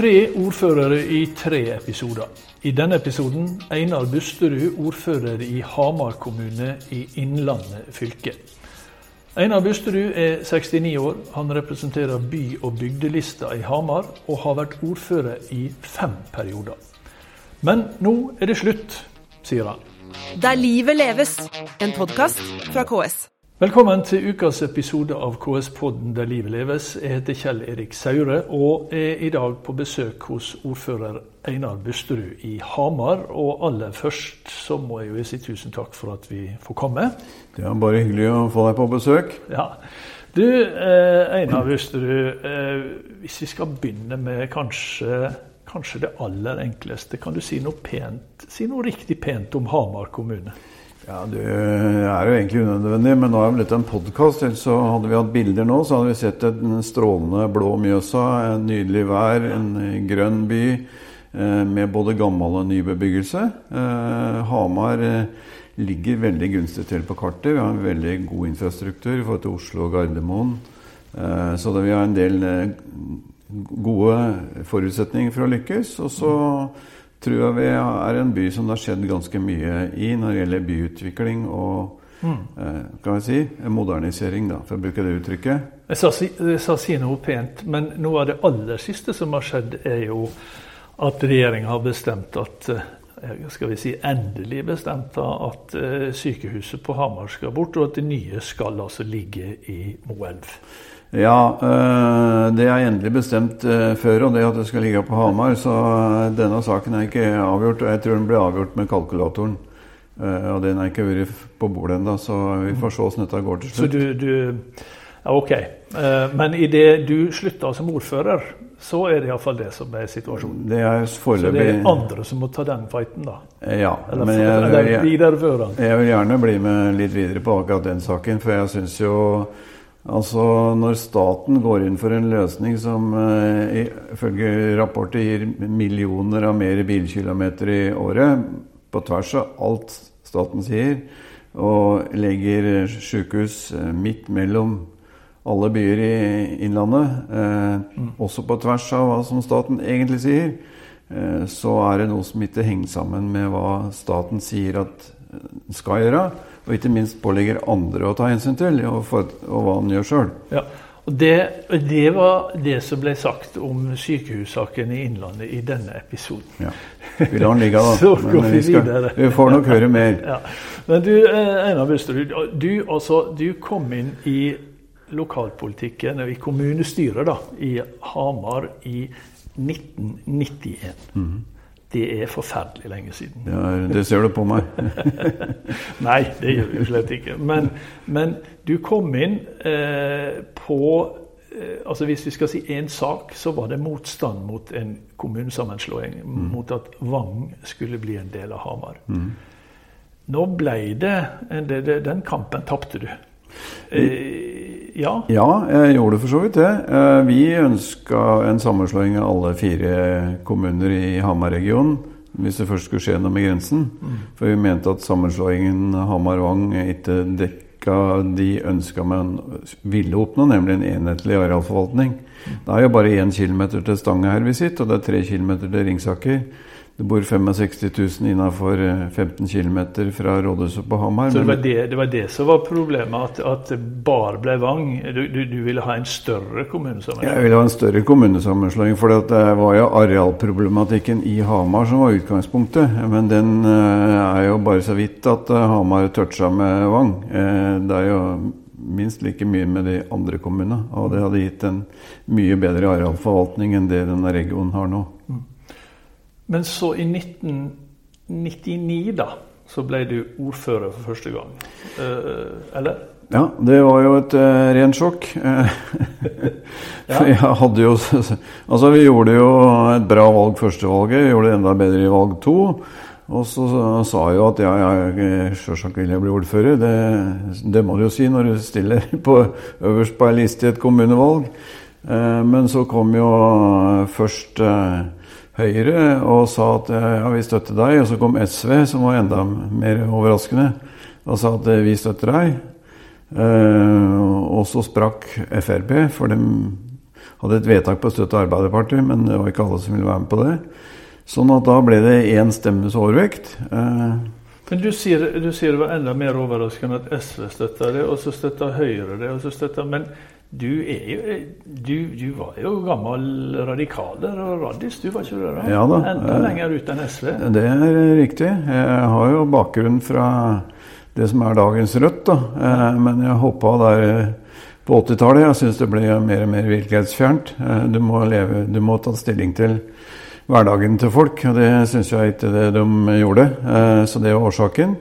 Tre ordførere i tre episoder. I denne episoden Einar Busterud, ordfører i Hamar kommune i Innlandet fylke. Einar Busterud er 69 år. Han representerer by- og bygdelista i Hamar, og har vært ordfører i fem perioder. Men nå er det slutt, sier han. Der livet leves, en podkast fra KS. Velkommen til ukas episode av KS-podden Der livet leves. Jeg heter Kjell Erik Saure og er i dag på besøk hos ordfører Einar Busterud i Hamar. Og aller først så må jeg jo si tusen takk for at vi får komme. Det er bare hyggelig å få deg på besøk. Ja. Du, eh, Einar Busterud. Eh, hvis vi skal begynne med kanskje, kanskje det aller enkleste. Kan du si noe pent, si noe riktig pent om Hamar kommune? Ja, Det er jo egentlig unødvendig, men nå er vel dette en podkast. Så hadde vi hatt bilder nå, så hadde vi sett en strålende blå Mjøsa, en nydelig vær, en grønn by eh, med både gammel og ny bebyggelse. Eh, Hamar eh, ligger veldig gunstig til på kartet. Vi har en veldig god infrastruktur i forhold til Oslo og Gardermoen. Eh, så det, vi har en del eh, gode forutsetninger for å lykkes. Og så tror jeg vi er en by som det har skjedd ganske mye i når det gjelder byutvikling og eh, kan vi si, modernisering, da, for å bruke det uttrykket. Jeg sa, jeg sa si noe pent, men noe av det aller siste som har skjedd, er jo at regjeringa har bestemt at eh, skal vi si endelig bestemt at eh, sykehuset på Hamar skal bort, og at det nye skal altså ligge i Moelv. Ja, eh, det er endelig bestemt eh, før, og det at det skal ligge på Hamar. Så eh, denne saken er ikke avgjort, og jeg tror den ble avgjort med kalkulatoren. Og den er ikke vært på bordet ennå, så vi får se hvordan dette går til Så slutt. du, du Ja, OK. Men idet du slutta som ordfører, så er det iallfall det som er situasjonen. Det er Så det er andre som må ta den fighten, da. Ja, Eller, men eller jeg, jeg, videreføre den. jeg vil gjerne bli med litt videre på akkurat den saken, for jeg syns jo Altså, når staten går inn for en løsning som eh, ifølge rapporter gir millioner av mer bilkilometer i året, på tvers av alt staten sier, og legger sykehus eh, midt mellom alle byer i Innlandet, eh, også på tvers av hva som staten egentlig sier, eh, så er det noe som ikke henger sammen med hva staten sier at den skal gjøre, og ikke minst pålegger andre å ta hensyn til, og, for, og hva han gjør sjøl. Ja, og det, det var det som ble sagt om sykehussaken i Innlandet i denne episoden. Ja. Vi lar den ligge, da. Så går Men vi skal- videre. Vi får nok høre mer. Ja. Men du, eh, Einar Busterud, du, altså, du kom inn i lokalpolitikken, i kommunestyret da, i Hamar i 1991. Det er forferdelig lenge siden. Det, er, det ser du på meg. Nei, det gjør vi slett ikke. Men, men du kom inn eh, på eh, altså Hvis vi skal si én sak, så var det motstand mot en kommunesammenslåing. Mot at Vang skulle bli en del av Hamar. Nå ble det, del- det Den kampen tapte du. Eh, ja. Ja, jeg gjorde for så vidt det. Eh, Vi ønska en sammenslåing av alle fire kommuner i Hamar-regionen. Hvis det først skulle skje noe med grensen. For vi mente at sammenslåingen Hamar-Vang ikke dekka de ønska man ville oppnå, nemlig en enhetlig arealforvaltning. Det er jo bare én kilometer til Stange her vi sitter, og det er tre kilometer til Ringsaker. Det bor 65 000 innafor 15 km fra rådhuset på Hamar. Så det var det, det var det som var problemet, at, at bare ble Vang. Du, du, du ville ha en større kommunesammenslåing. Jeg ville ha en større kommunesammenslåing, for det var jo arealproblematikken i Hamar som var utgangspunktet. Men den eh, er jo bare så vidt at eh, Hamar toucha med Vang. Eh, Det er jo minst like mye med de andre kommunene. Og det hadde gitt en mye bedre arealforvaltning enn det denne regionen har nå. Men så i 1999, da, så ble du ordfører for første gang. Eh, eller? Ja, det var jo et uh, rent sjokk. Jeg hadde jo Altså, vi gjorde jo et bra valg første valget. Vi gjorde det enda bedre i valg to. Og så sa jeg jo at ja, jeg sjølsagt vil jeg bli ordfører. Det, det må du jo si når du stiller på, øverst på ei liste i et kommunevalg. Eh, Men så kom jo først eh, Høyre og sa at ja, vi støtter deg. Og så kom SV, som var enda mer overraskende, og sa at vi støtter deg. Eh, og så sprakk Frp, for de hadde et vedtak på å støtte Arbeiderpartiet, men det var ikke alle som ville være med på det. Sånn at da ble det én stemmes overvekt. Eh, men du sier, du sier, det var enda mer overraskende at SV støtta det, og så støtta Høyre det. og så støtta, Men du, jo, du, du, var jo gammel radikaler og radis, du var ikke det? da? Ja da. Enda lenger ut enn SV? Det er riktig. Jeg har jo bakgrunn fra det som er dagens Rødt, da. Eh, men jeg hoppa der på 80-tallet. Jeg syns det ble mer og mer virkelighetsfjernt. Eh, du må, leve, du må ta stilling til hverdagen til folk. Og det syns jeg ikke det de gjorde. Eh, så det er årsaken.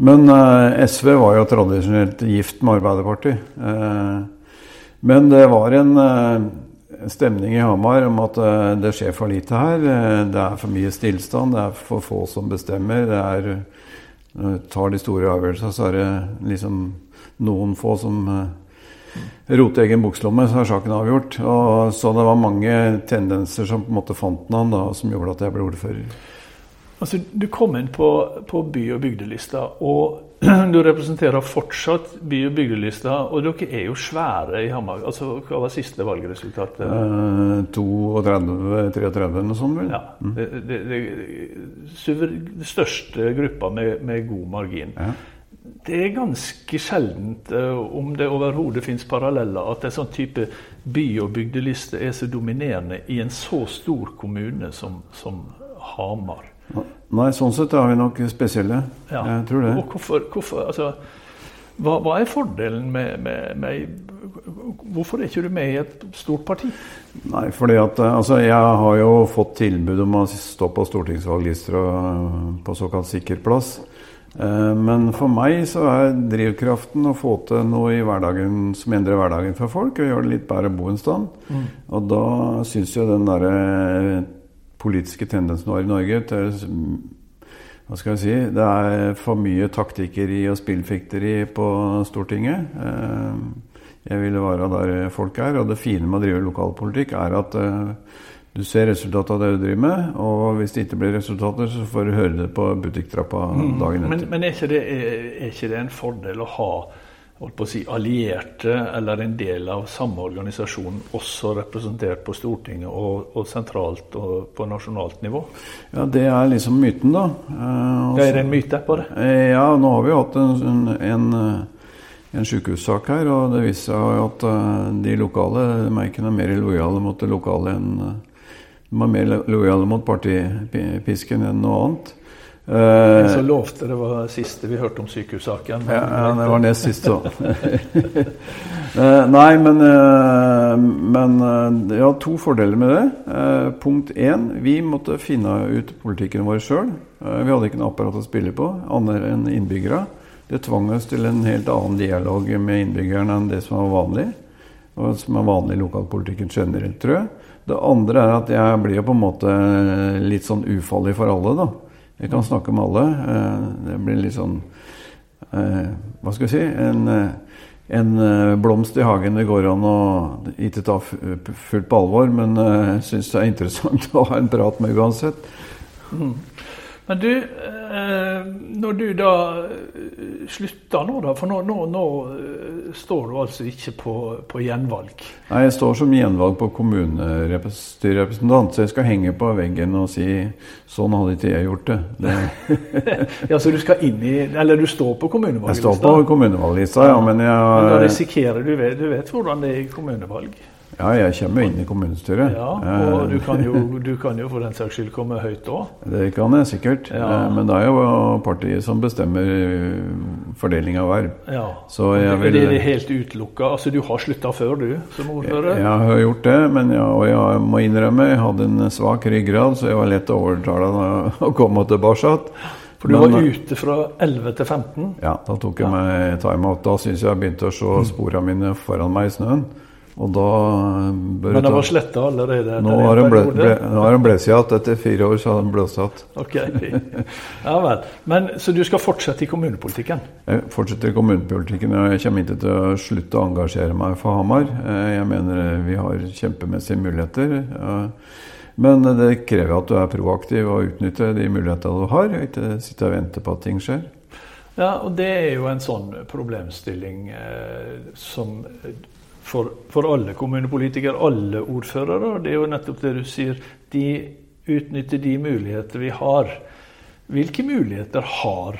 Men SV var jo tradisjonelt gift med Arbeiderpartiet. Eh, men det var en stemning i Hamar om at det skjer for lite her. Det er for mye stillstand, det er for få som bestemmer. Det er, tar de store avgjørelsene, så er det liksom noen få som roter egen bukslomme, så er saken avgjort. Og, så det var mange tendenser som på en måte fant den da, som gjorde at jeg ble ordfører. Altså, Du kom inn på, på by- og bygdelista, og du representerer fortsatt by- og bygdelista. Og dere er jo svære i Hamar. Altså, Hva var siste valgresultatet? Eh, 32-33, noe sånt vel. Ja, det, det, det, det største gruppa med, med god margin. Ja det er ganske sjeldent, eh, om det overhodet finnes paralleller, at en sånn type by- og bygdeliste er så dominerende i en så stor kommune som, som Hamar. Nei, sånn sett er vi nok spesielle. Ja. Jeg tror det. Og hvorfor, hvorfor altså, hva, hva, er fordelen med, med, med, Hvorfor er ikke du med i et stort parti? Nei, fordi at altså, Jeg har jo fått tilbud om å stå på stortingsvalglister på såkalt sikker plass. Eh, men for meg så er drivkraften å få til noe i hverdagen som endrer hverdagen for folk, og gjør det litt bedre å bo en sted. Mm. Og da syns jeg den derre eh, politiske tendensen vår i Norge til hva skal jeg si Det er for mye taktikkeri og spillfekteri på Stortinget. Eh, jeg ville være der folk er. Og det fine med å drive lokalpolitikk er at du ser resultatet av det du driver med, og hvis det ikke blir resultater, så får du høre det på butikktrappa mm. dagen etter. Men, men er, ikke det, er, ikke det, en fordel å ha å si, allierte eller en del av samme organisasjon også representert på Stortinget og, og sentralt og på nasjonalt nivå? Ja, det er liksom myten, da. Eh, også, er det en myte på det? Eh, ja, nå har vi jo hatt en, en, en en sykehussak her, og det viser seg at uh, de lokale merkene er mer lojale mot det lokale enn uh, de er mer lojale mot partipisken enn noe annet. Uh, så lovte det var siste vi hørte om sykehussaken. Ja, ja, det var nest sist, så. uh, nei, men, uh, men det har to fordeler med det. punkt én, vi måtte finne ut politikken vår sjøl. vi hadde ikke noe apparat å spille på, annet enn innbyggere. Det tvang oss til en helt annen dialog med innbyggerne enn det som var vanlig. Og som er vanlig i lokalpolitikken generelt, tror jeg. Det andre er at jeg blir jo på en måte litt sånn ufarlig for alle, da. Jeg kan snakke med alle. Eh, det blir litt sånn eh, Hva skal jeg si? En, eh, en blomst i hagen det går an å ikke ta fullt på alvor, men jeg syns det er interessant å ha en prat med uansett. Mm. Men du, eh, når du da eh, slutter nå, da For nå, nå, nå eh, står du altså ikke på, på, gjenvalg? Nei, jeg står som gjenvalg på kommunestyrerepresentant, så jeg skal henge på veggen og si sånn hadde ikke jeg gjort det. det. ja, Så du skal inn i Eller du står på kommunevalglista? Jeg står på kommunevalglista, ja. Men jeg Men da risikerer du Du vet hvordan det er i kommunevalg? Ja, jeg kommer inn i kommunestyret. Ja, Og du kan jo, du kan jo for den saks skyld komme høyt òg? Det kan jeg sikkert. Ja. Eh, men det er jo partiet som bestemmer eh, fordeling av verv. Ja. Så jeg vil, det er helt utelukka? Altså, du har slutta før, du, som ordfører? Jeg, jeg har gjort det, men jeg, og jeg må innrømme jeg hadde en svak ryggrad, så jeg var lett å overtale å komme tilbake. For du men, var ute fra 11 til 15? Ja, da tok jeg ja. meg timeout. Da syns jeg jeg begynte å se mm. sporene mine foran meg i snøen. Og da bør Men den var sletta allerede? Nå har den ble, ble, blåst igjen. Etter fire år så har den igjen. Okay. Ja vel. Men, så du skal fortsette i kommunepolitikken? Jeg fortsetter i kommunepolitikken. og Jeg kommer ikke til å slutte å engasjere meg for Hamar. Eh, jeg mener vi har kjempemessige muligheter. Men det krever at du er proaktiv og utnytter de mulighetene du har, og ikke sitte og vente på at ting skjer. Ja, og det er jo en sånn problemstilling eh, som for, for alle kommunepolitikere, alle ordførere. Det er jo nettopp det du sier. De utnytter de muligheter vi har. Hvilke muligheter har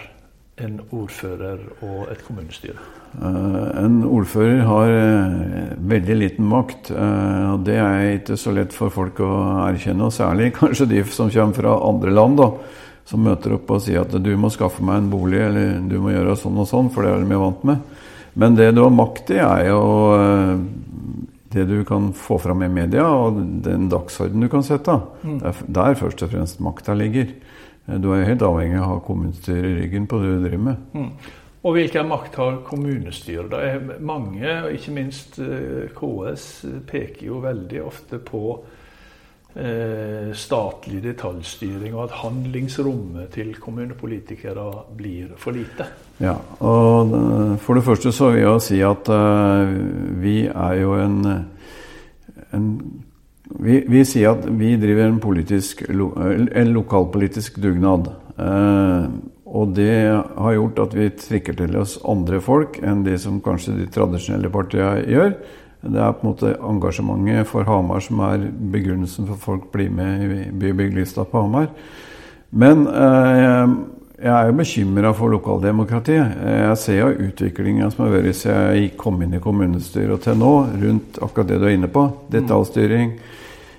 en ordfører og et kommunestyre? Uh, en ordfører har uh, veldig liten makt. Uh, og Det er ikke så lett for folk å erkjenne, og særlig kanskje de som kommer fra andre land. da, Som møter opp og sier at du må skaffe meg en bolig, eller du må gjøre sånn og sånn, for det er de vant med. Men det du har makt i, er jo det du kan få fram i media, og den dagsorden du kan sette. Mm. Det er der først og fremst makta ligger. Du er helt avhengig av å ha kommunestyret i ryggen på det du driver med. Mm. Og hvilken makt har kommunestyret? Det er mange, og ikke minst eh, KS, peker jo veldig ofte på eh, statlig detaljstyring, og at handlingsrommet til kommunepolitikere blir for lite. Ja, og eh, For det første så vil jeg si at uh, vi er jo en, en vi, vi, sier at vi driver en, politisk, en lokalpolitisk dugnad. Eh, og det har gjort at vi trikker til oss andre folk enn det som kanskje de tradisjonelle partiene gjør. Det er på en måte engasjementet for Hamar som er begrunnelsen for at folk blir med i bybyggelista på Hamar. Men eh, jeg er jo bekymra for lokaldemokratiet. Jeg ser jo utviklinga som har vært siden jeg kom inn i kommunestyret og til nå, rundt akkurat det du er inne på. Detaljstyring,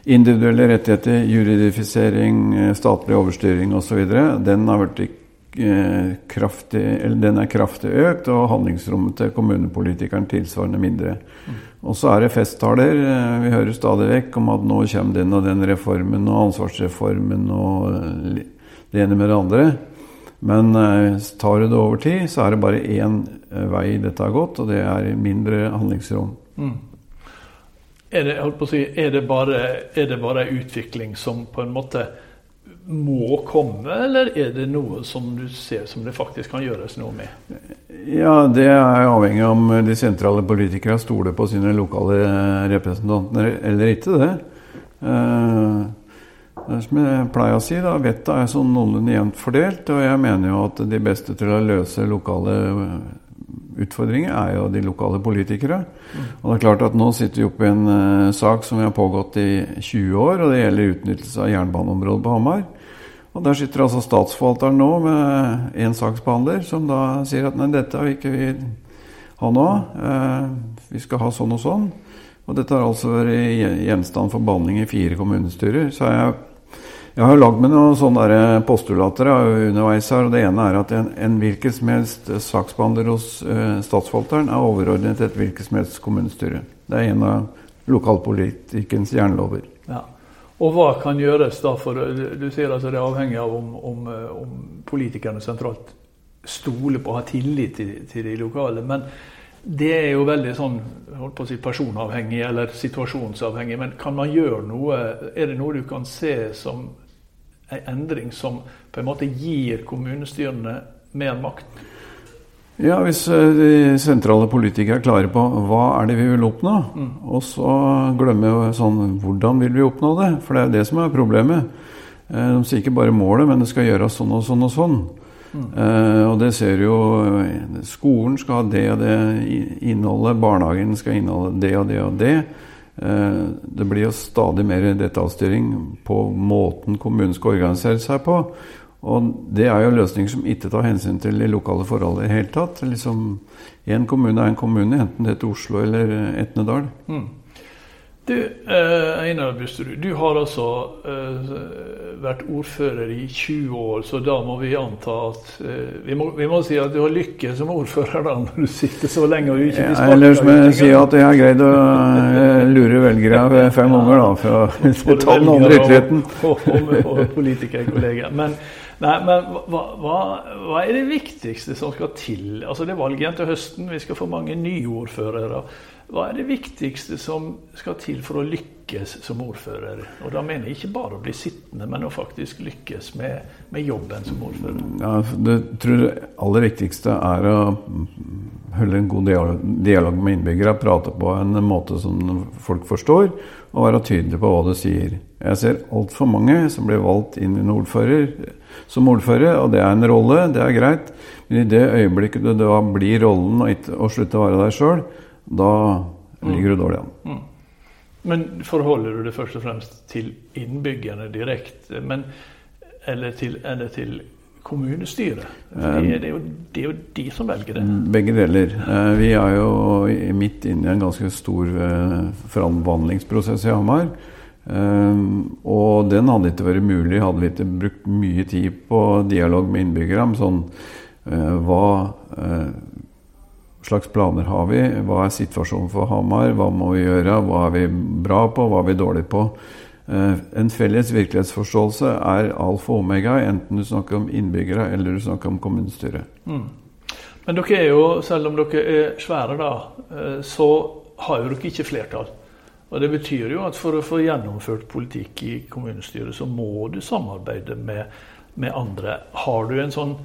individuelle rettigheter, juridifisering, statlig overstyring osv. Den har eh, kraftig, den er kraftig økt, og handlingsrommet til kommunepolitikeren tilsvarende mindre. Og så er det festtaler. Vi hører stadig vekk om at nå kommer den og den reformen og ansvarsreformen og det ene med det andre. Men eh, tar du det over tid, så er det bare én eh, vei dette har gått, og det er mindre handlingsrom. Mm. Er det, si, er, det bare, er det bare en utvikling som på en måte må komme, eller er det noe som du ser som det faktisk kan gjøres noe med? Ja, Det er avhengig av om de sentrale politikere stoler på sine lokale representanter eller ikke. det. Uh, det er som jeg pleier å si, da, vettet er sånn noenlunde jevnt fordelt. Og jeg mener jo at de beste til å løse lokale utfordringer er jo de lokale politikere. Og det er klart at nå sitter vi oppe i en uh, sak som vi har pågått i 20 år, og det gjelder utnyttelse av jernbaneområdet på Hamar. Og der sitter altså statsforvalteren nå med én saksbehandler som da sier at nei, dette vil ikke vi ha nå. Uh, vi skal ha sånn og sånn. Og dette har altså vært gjenstand for behandling i fire kommunestyrer. Så har jeg jeg har lagd med noen sånne postulater underveis her. og Det ene er at en, en hvilken som helst saksbehandler hos uh, statsforvalteren er overordnet et hvilket som helst kommunestyre. Det er en av lokalpolitikkens jernlover. Ja. Og hva kan gjøres da for Du sier altså det er avhengig av om, om, eh, om politikerne sentralt stoler på å ha tillit til, til, de lokale. Men det er jo veldig sånn holdt på å si personavhengig eller situasjonsavhengig. Men kan man gjøre noe? Er det noe du kan se som en endring som på en måte gir kommunestyrene mer makt? Ja, hvis eh, de sentrale politikere er klare på hva er det vi vil oppnå, mm. og så glemmer sånn hvordan vil vi oppnå det? For det er det som er problemet. Eh, de sier ikke bare målet, men det skal gjøres sånn og sånn og sånn. Eh, og det ser jo Skolen skal ha det og det innholdet, barnehagen skal inneholde det og det og det. Uh, det blir jo stadig mer detaljstyring på måten kommunen skal organisere seg på. Og det er jo løsninger som ikke tar hensyn til de lokale forhold i det hele tatt. Liksom, Én kommune er en kommune, enten det heter Oslo eller Etnedal. Mm. Du, eh, Einar Busterud, du har altså eh, vært ordfører i 20 år, så da må vi anta at eh, vi, må, vi, må, si at du har lykke som ordfører da, når du sitter så lenge og ikke blir sparket Eller må jeg si at jeg har greid å lure velgere fem ganger da, for å ta den andre ytterligheten. Og, og, og. Men, nei, men hva, hva, hva, er det viktigste som skal til? Altså Det er valg igjen til høsten, vi skal få mange nye ordførere. Hva er det viktigste som skal til for å lykkes som ordfører? Og da mener jeg ikke bare å bli sittende, men å faktisk lykkes med, med jobben som ordfører. Ja, det tror jeg aller viktigste er å holde en god dialog med innbyggere. Prate på en måte som folk forstår, og være tydelig på hva du sier. Jeg ser altfor mange som blir valgt inn i ordfører, som ordfører, og det er en rolle, det er greit. Men i det øyeblikket du da blir rollen og, ikke, og slutter å være deg sjøl, da ligger du dårlig an. Mm. Men forholder du det først og fremst til innbyggerne direkte, men, eller, til, eller til kommunestyret? For det, er jo, det er jo de som velger det. Begge deler. Eh, Vi er jo midt inne i en ganske stor eh, forvandlingsprosess i Hamar. Eh, Og den hadde ikke vært mulig hadde vi ikke brukt mye tid på dialog med innbyggere om sånn eh, Hva eh, slags planer har vi? Hva er situasjonen for Hamar? Hva må vi gjøre? Hva er vi bra på? Hva er vi dårlige på? Eh, En felles virkelighetsforståelse er alfa og omega, enten du snakker om innbyggere eller du snakker om kommunestyret. Men dere er jo, selv om dere er svære, da, eh, så har jo dere ikke flertall. Og Det betyr jo at for å få gjennomført politikk i kommunestyret, så må du samarbeide med, med andre. Har du en sånn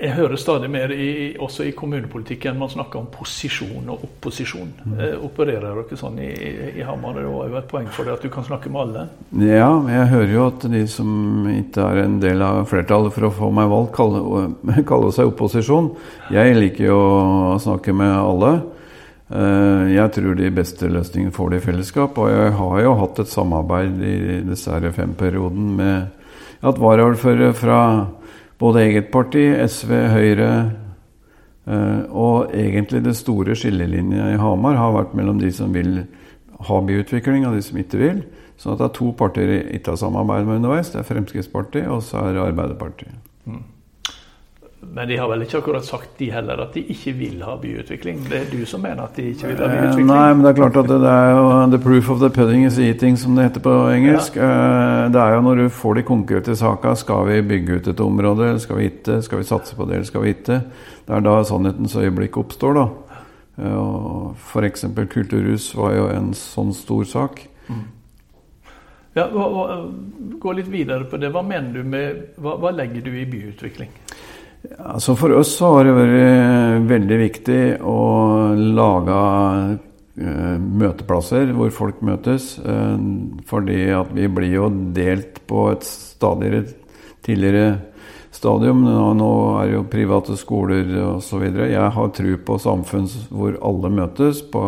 Jeg hører stadig mer, i, også i kommunepolitikken, man snakker om posisjon og opposisjon. Eh, opererer dere sånn i, i Hamar? Det var jo et poeng for det at du kan snakke med alle. Ja, jeg hører jo at de som ikke er en del av flertallet for å få meg valgt, kaller, kaller seg opposisjon. Jeg liker jo å snakke med alle. Eh, Jeg tror de beste løsningene får de i fellesskap. Og jeg har jo hatt et samarbeid i disse her fem-perioden med at varaordfører fra både eget parti, SV, Høyre eh, Og egentlig det store skillelinja i Hamar har vært mellom de som vil ha byutvikling, og de som ikke vil. Så det er to partier ikke har samarbeid med underveis. Det er Fremskrittspartiet og så er det Arbeiderpartiet. Men de har vel ikke akkurat sagt de heller at de ikke vil ha byutvikling? Det er du som mener at de ikke vil ha Eh, byutvikling? Nei, men det er klart at det, det er jo the proof of the pudding is eating, som det heter på engelsk. Ja. Det er jo når du får de konkrete saka, skal vi bygge ut et område, eller skal vi ikke, skal vi satse på det, eller skal vi ikke. Det er da sannhetens øyeblikk oppstår, da. F.eks. For eksempel kulturhus var jo en sånn stor sak. Ja, hva, hva, gå litt videre på det. Hva mener du med Hva, hva legger du i byutvikling? Altså For oss så har det vært veldig viktig å lage eh, møteplasser hvor folk møtes. Eh, fordi at vi blir jo delt på et stadigere, tidligere stadium. Nå, er det jo private skoler osv. Jeg har tro på samfunn hvor alle møtes på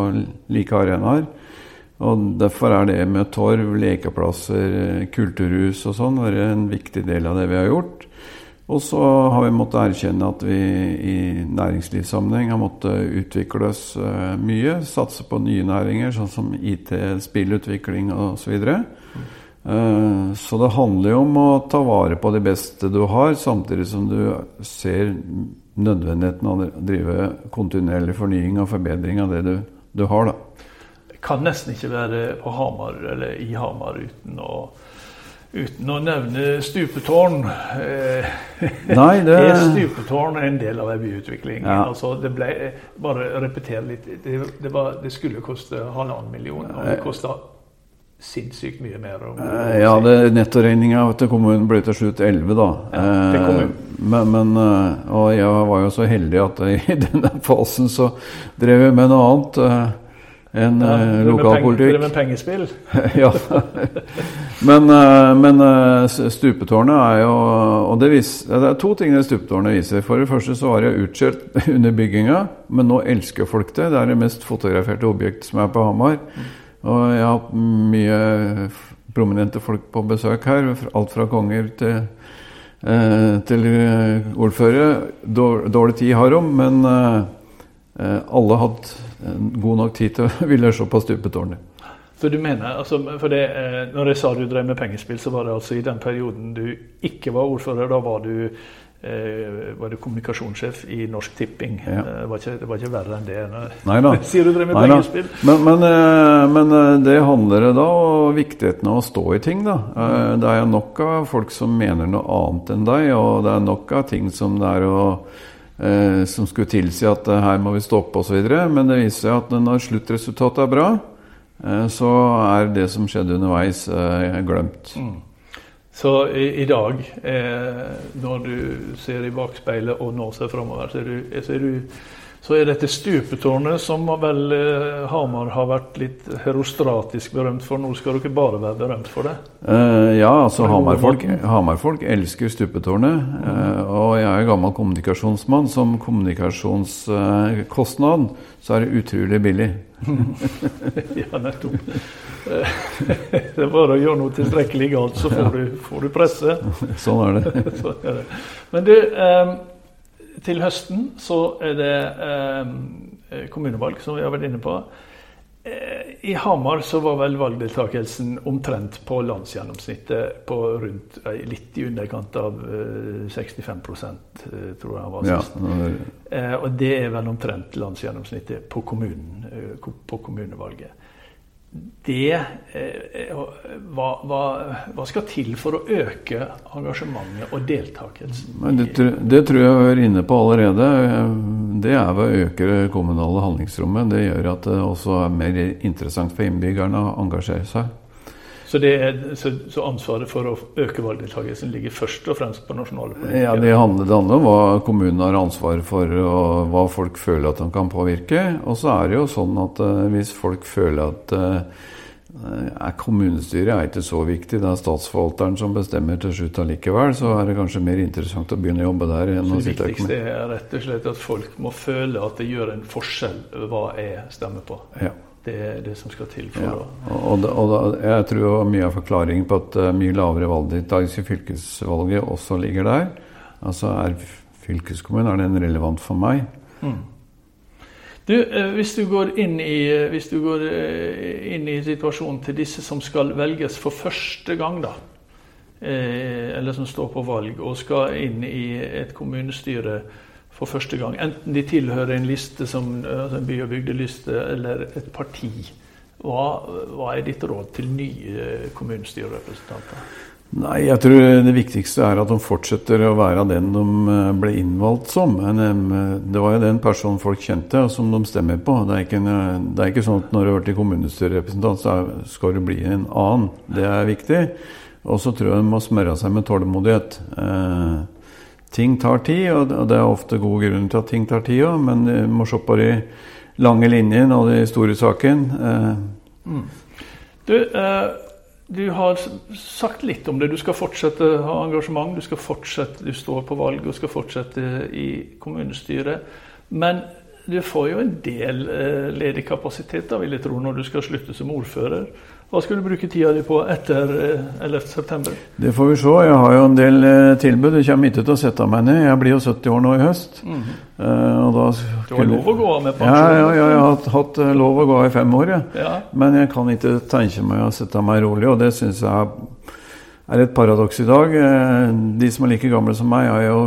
like arenaer. Og Derfor er det med torv, lekeplasser, kulturhus og sånn en viktig del av det vi har gjort. Og så har vi måttet erkjenne at vi i næringslivssammenheng har måttet utvikle oss eh, mye. Satse på nye næringer, sånn som IT, spillutvikling osv. Så. Eh, så det handler jo om å ta vare på det beste du har, samtidig som du ser nødvendigheten av å drive kontinuerlig fornying og forbedring av det du, du har. da. Kan nesten ikke være på Hamar eller i Hamar uten å, uten å nevne stupetårn. Eh, Nei, det Er stupetårn en del av byutviklingen. byutvikling? Ja. Altså, det ble, bare repetere litt. Det, det, var, det skulle koste halvannen million, og det kosta sinnssykt mye mer. om- om Ja, det nettoregninga til kommunen ble til slutt 11, da. Ja, Eh. Men, men, eh, og jeg var jo så heldig at i denne fasen så drev jeg med noe annet eh, enn Ja, eh, lokalpolitikk. med pengespill. ja. Men, eh, men eh, stupetårnet er jo Og det, vis, det er to ting det stupetårnet viser. For det første så var det utskjelt under bygginga, men nå elsker folk det. Det er det mest fotograferte objektet som er på Hamar. Og jeg har hatt mye prominente folk på besøk her. Alt fra konger til, eh, til ordførere. Dårlig tid har de, men eh, alle har hatt god nok tid til å ville se på stupetårnet. For du mener, altså, for det, eh, når jeg sa du drev med pengespill, så var det altså i den perioden du ikke var ordfører. Da var du, eh, var du kommunikasjonssjef i Norsk Tipping. Ja. Eh, Det, var ikke, det var ikke verre enn det. Nei. Sier du drev med Neida. pengespill? Men, men, eh, men eh, det handler da om viktigheten av å stå i ting, da. Eh, Det er nok av folk som mener noe annet enn deg, og det er nok av ting som det er å eh, som skulle tilsi at eh, her må vi stoppe osv. Men det viser seg at når sluttresultatet er bra, eh, så er det som skjedde underveis, eh, glemt. Så i, i dag, eh, når du ser i bakspeilet og nå ser framover, så er du, så er du Så er dette stupetårnet som vel eh, Hamar har vært litt herostratisk berømt for. Nå skal dere bare være berømt for det? Eh, ja, altså Hamarfolk Hamar elsker stupetårnet. Eh, og jeg er gammel kommunikasjonsmann. Som kommunikasjonskostnad så er det utrolig billig. ja, nettopp. det er bare å gjøre noe tilstrekkelig galt, så får, du, får du presse. sånn er det. sånn er det. Men du, eh, til høsten så er det eh, kommunevalg, som vi har vært inne på. Eh, I Hamar så var vel valgdeltakelsen omtrent på landsgjennomsnittet på rundt eh, litt i underkant av 65 eh, tror jeg var sist. Ja, og det er vel omtrent landsgjennomsnittet på, kommunen, på kommunevalget det eh, hva, hva, hva, skal til for å øke engasjementet og deltakelsen? Det, det, tror jeg vi er inne på allerede. Det er ved å øke det kommunale handlingsrommet. Det gjør at det også er mer interessant for innbyggerne å engasjere seg. Så, er, så, så, ansvaret for å øke valgdeltakelsen ligger først og fremst på nasjonale politikere? Ja, det handler, det handler, om hva kommunen har ansvar for, og hva folk føler at de kan påvirke. Og så er det jo sånn at uh, hvis folk føler at uh, er kommunestyret er ikke så viktig, det er statsforvalteren som bestemmer til slutt allikevel, så er det kanskje mer interessant å begynne å jobbe der. enn å sitte Det viktigste er rett og slett at folk må føle at det gjør en forskjell hva jeg stemmer på. Ja. Det er det som skal til for ja. å og, og da, Jeg tror mye av forklaringen på at uh, mye lavere valgdeltakelse i fylkesvalget også ligger der. Altså er fylkeskommunen er den relevant for meg? Mm. Du, eh, hvis du går inn i, eh, hvis du går inn i situasjonen til disse som skal velges for første gang, da, eller som står på valg, og skal inn i et kommunestyre for første gang. Enten de tilhører en liste som altså en by- og bygdeliste eller et parti. Hva, hva er ditt råd til nye kommunestyrerepresentanter? Nei, Jeg tror det viktigste er at de fortsetter å være den de eh, ble innvalgt som. Det var jo den personen folk kjente, og som de stemmer på. Det er ikke, det er ikke sånn at når du har blitt kommunestyrerepresentant, så skal du bli en annen. Det er viktig. Og så tror jeg de må smøre seg med tålmodighet. Eh, ting tar tid, og det er ofte god grunn til at ting tar tid òg, men vi må se på de lange linjene og de store sakene. Mm. Du, eh, du har sagt litt om det. Du skal fortsette å ha engasjement. Du skal fortsette, du står på valg og skal fortsette i kommunestyret. Men du får jo en del eh, ledig kapasitet, da, vil jeg tro, når du skal slutte som ordfører. Hva skal du bruke tida di på etter 11.9? Eh, det får vi se. Jeg har jo en del eh, tilbud. Jeg kommer ikke til å sette meg ned. Jeg blir jo 70 år nå i høst. Mm -hmm. skulle... du har lov å gå av med pensjon? Ja, ja, ja, jeg har hatt, hatt lov å gå av i fem år. Ja. ja. Men jeg kan ikke tenke meg å sette meg rolig, og det syns jeg er et paradoks i dag. Eh, de som er like gamle som meg, er jo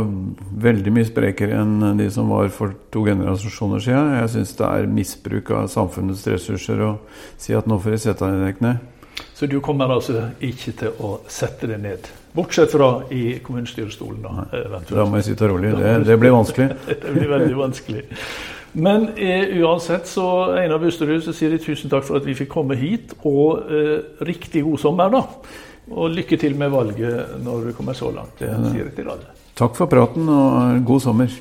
veldig mye sprekere enn de som var for to generasjoner siden. Jeg syns det er misbruk av samfunnets ressurser å si at nå får jeg sette deg ned. Så du kommer altså ikke til å sette deg ned? Bortsett fra i kommunestyrestolen, da. Da må jeg sitte rolig. Det, det blir vanskelig. det blir veldig vanskelig. Men eh, uansett, så Einar Busterud, så sier jeg tusen takk for at vi fikk komme hit. Og eh, riktig god sommer, da. Og lykke til med valget når du kommer så langt. Det sier jeg til alle. Takk for praten, og god sommer.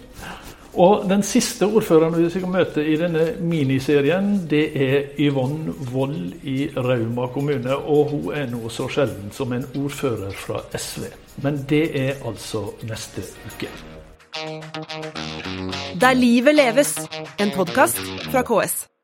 Og Den siste ordføreren vi skal møte i denne miniserien, det er Yvonne Wold i Rauma kommune. Og hun er nå så sjelden som en ordfører fra SV. Men det er altså neste uke. Der livet leves, en podkast fra KS.